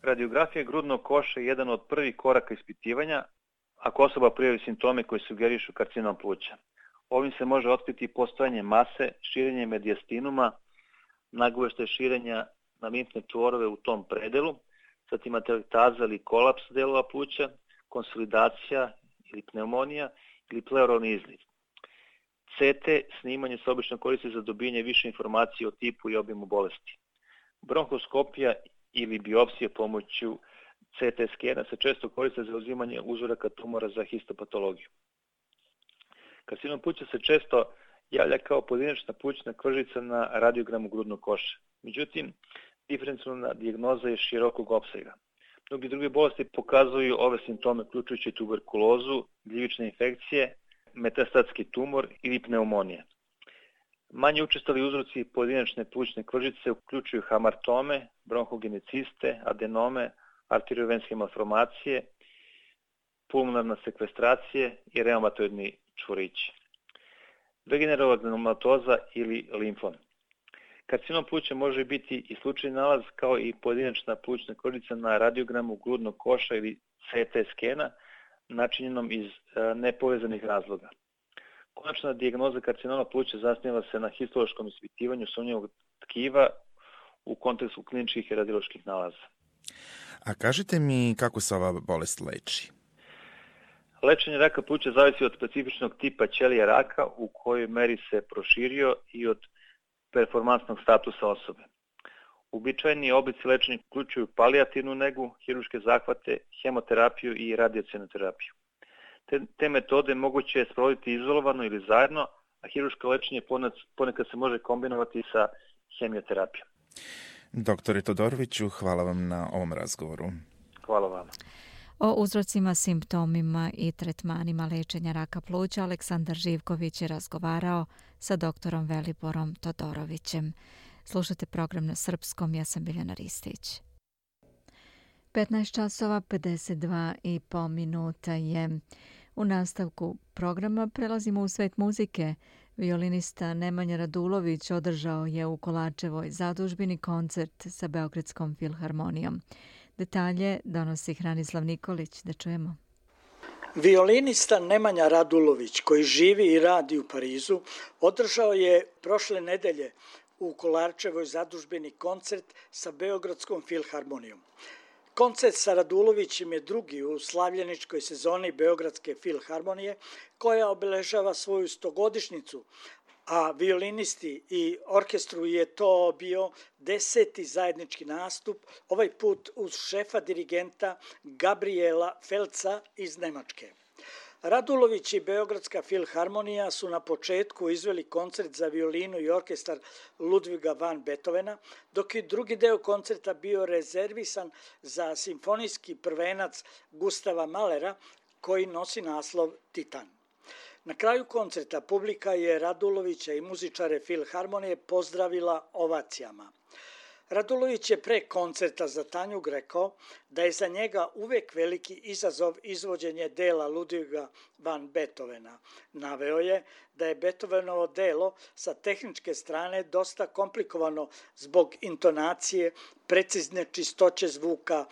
Radiografija grudnog koša je jedan od prvih koraka ispitivanja ako osoba prijavi simptome koji sugerišu karcinom pluća. Ovim se može otkriti postojanje mase, širenje medijastinuma, nagovešte širenja na limfne čvorove u tom predelu, zatim atelektaza ili kolaps delova pluća, konsolidacija ili pneumonija ili pleuralni izliv. CT snimanje se obično koristi za dobijanje više informacije o tipu i obimu bolesti. Bronhoskopija ili biopsija pomoću CT skena se često koriste za uzimanje uzoraka tumora za histopatologiju. Karcinom pluća se često javlja kao pojedinačna plućna kvržica na radiogramu grudnog koša. Međutim, diferencijalna dijagnoza je širokog opsega. Mnogi druge bolesti pokazuju ove simptome, uključujući tuberkulozu, gljivične infekcije, metastatski tumor ili pneumonije. Manje učestali uzroci pojedinačne plućne kvržice uključuju hamartome, bronhogeneciste, adenome, arteriovenske malformacije, pulmonarna sekvestracije i reumatoidni čvorići. Degenerovagnumatoza ili limfom. Karcinom pluća može biti i slučaj nalaz kao i pojedinačna plućna kvržica na radiogramu grudnog koša ili CT skena, načinjenom iz e, nepovezanih razloga. Konačna dijagnoza karcinoma pluća zasniva se na histološkom ispitivanju sumnjivog tkiva u kontekstu kliničkih i radioloških nalaza. A kažite mi kako se ova bolest leči? Lečenje raka pluća zavisi od specifičnog tipa ćelija raka u kojoj meri se proširio i od performansnog statusa osobe. Uobičajeni oblici lečenja uključuju palijativnu negu, hiruške zahvate, hemoterapiju i radiocenoterapiju. Te, te metode moguće je sprovoditi izolovano ili zajedno, a hiruško lečenje ponekad se može kombinovati sa hemioterapijom. Doktore Todoroviću, hvala vam na ovom razgovoru. Hvala vam. O uzrocima, simptomima i tretmanima lečenja raka pluća Aleksandar Živković je razgovarao sa doktorom Veliborom Todorovićem. Slušate program na srpskom, ja sam Biljana Ristić. 15 časova 52 i po minuta je. U nastavku programa prelazimo u svet muzike. Violinista Nemanja Radulović održao je u Kolačevoj zadužbini koncert sa Beogradskom filharmonijom. Detalje donosi Hranislav Nikolić, da čujemo. Violinista Nemanja Radulović, koji živi i radi u Parizu, održao je prošle nedelje u Kolarčevoj zadužbeni koncert sa Beogradskom filharmonijom. Koncert sa Radulovićem je drugi u slavljeničkoj sezoni Beogradske filharmonije, koja obeležava svoju stogodišnicu, a violinisti i orkestru je to bio deseti zajednički nastup, ovaj put uz šefa dirigenta Gabriela Felca iz Nemačke. Radulović i Beogradska filharmonija su na početku izveli koncert za violinu i orkestar Ludviga van Beethovena, dok je drugi deo koncerta bio rezervisan za simfonijski prvenac Gustava Malera, koji nosi naslov Titan. Na kraju koncerta publika je Radulovića i muzičare Filharmonije pozdravila ovacijama. Radulović je pre koncerta za Tanju rekao da je za njega uvek veliki izazov izvođenje dela Ludviga van Beethovena. Naveo je da je Beethovenovo delo sa tehničke strane dosta komplikovano zbog intonacije, precizne čistoće zvuka,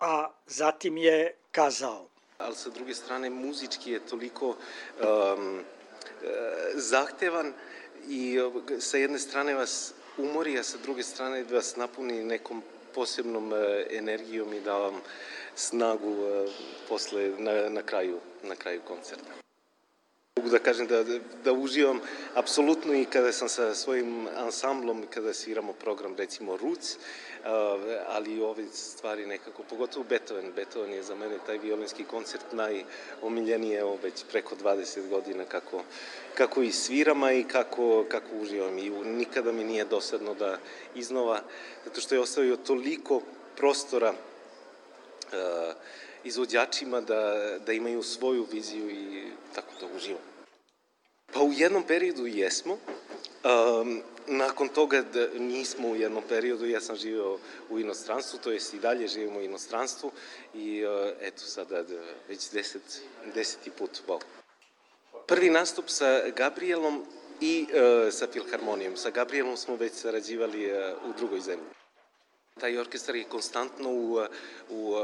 a zatim je kazao ali sa druge strane muzički je toliko um, zahtevan i sa jedne strane vas umori, a sa druge strane vas napuni nekom posebnom energijom i da vam snagu posle na, na kraju na kraju koncerta. Mogu da kažem da, da uživam apsolutno i kada sam sa svojim ansamblom, kada sviramo program recimo Roots, ali i ove stvari nekako, pogotovo Beethoven. Beethoven je za mene taj violinski koncert najomiljeniji, evo već preko 20 godina kako, kako i svirama i kako, kako uživam. I nikada mi nije dosadno da iznova, zato što je ostavio toliko prostora uh, izvođačima da, da imaju svoju viziju i tako da uživam. Pa u jednom periodu jesmo, um, nakon toga da nismo u jednom periodu, ja sam živeo u inostranstvu, to jest i dalje živimo u inostranstvu i uh, eto sada da, već deset, deseti put, wow. Prvi nastup sa Gabrielom i uh, sa Filharmonijom. Sa Gabrielom smo već sarađivali uh, u drugoj zemlji. Taj orkestar je konstantno u, u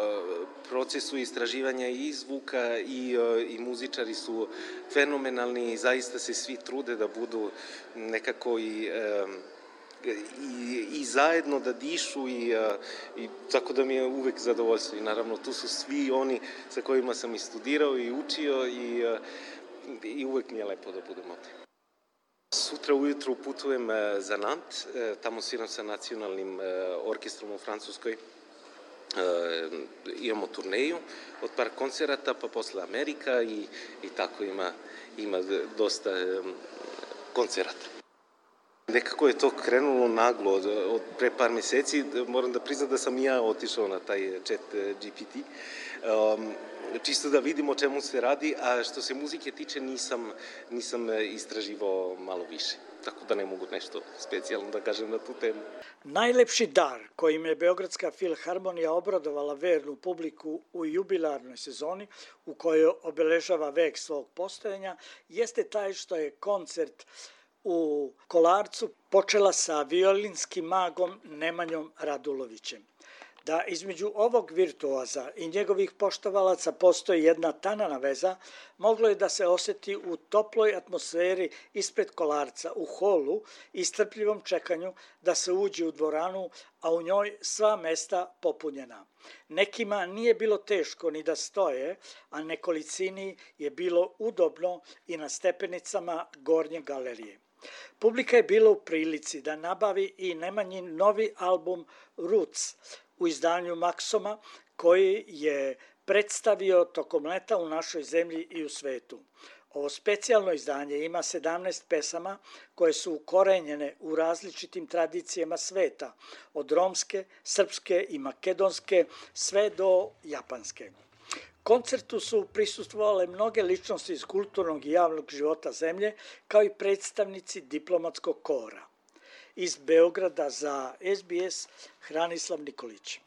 procesu istraživanja i zvuka i, i muzičari su fenomenalni i zaista se svi trude da budu nekako i i, i zajedno da dišu i, i tako da mi je uvek zadovoljstvo i naravno tu su svi oni sa kojima sam i studirao i učio i, i uvek mi je lepo da budem ovde. Sutra ujutru putujem e, za Nant, e, tamo sviram sa nacionalnim e, orkestrom u Francuskoj. Imamo turneju od par koncerata, pa posle Amerika i, i tako ima, ima dosta koncerata. Nekako je to krenulo naglo od, od pre par meseci. Moram da priznam da sam ja otišao na taj chat GPT. Um, čisto da vidimo čemu se radi, a što se muzike tiče nisam, nisam istraživao malo više. Tako da ne mogu nešto specijalno da kažem na tu temu. Najlepši dar kojim je Beogradska filharmonija obradovala vernu publiku u jubilarnoj sezoni u kojoj obeležava vek svog postojanja jeste taj što je koncert u Kolarcu počela sa violinskim magom Nemanjom Radulovićem da između ovog virtuoza i njegovih poštovalaca postoji jedna tanana veza, moglo je da se oseti u toploj atmosferi ispred kolarca u holu i strpljivom čekanju da se uđe u dvoranu, a u njoj sva mesta popunjena. Nekima nije bilo teško ni da stoje, a nekolicini je bilo udobno i na stepenicama gornje galerije. Publika je bila u prilici da nabavi i Nemanjin novi album Roots, u izdanju Maksoma koji je predstavio tokom leta u našoj zemlji i u svetu. Ovo specijalno izdanje ima 17 pesama koje su ukorenjene u različitim tradicijama sveta, od romske, srpske i makedonske sve do japanske. Koncertu su prisustvovale mnoge ličnosti iz kulturnog i javnog života zemlje, kao i predstavnici diplomatskog kora iz Beograda za SBS Hranislav Nikolić.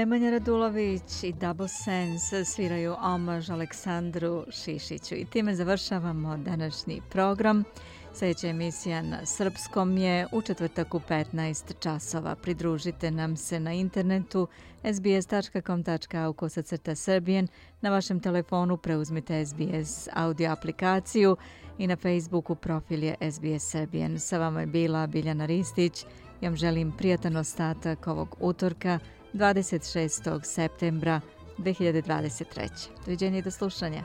Nemanja Radulović i Double Sense sviraju omaž Aleksandru Šišiću i time završavamo današnji program. Sljedeća emisija na srpskom je u četvrtak u 15 časova. Pridružite nam se na internetu sbs.com.au kosacrta srbijen. Na vašem telefonu preuzmite SBS audio aplikaciju i na Facebooku profil je SBS Srbijen. Sa vama je bila Biljana Ristić. Ja vam želim prijatan ostatak ovog utorka 26. septembra 2023. Doviđenje i do slušanja.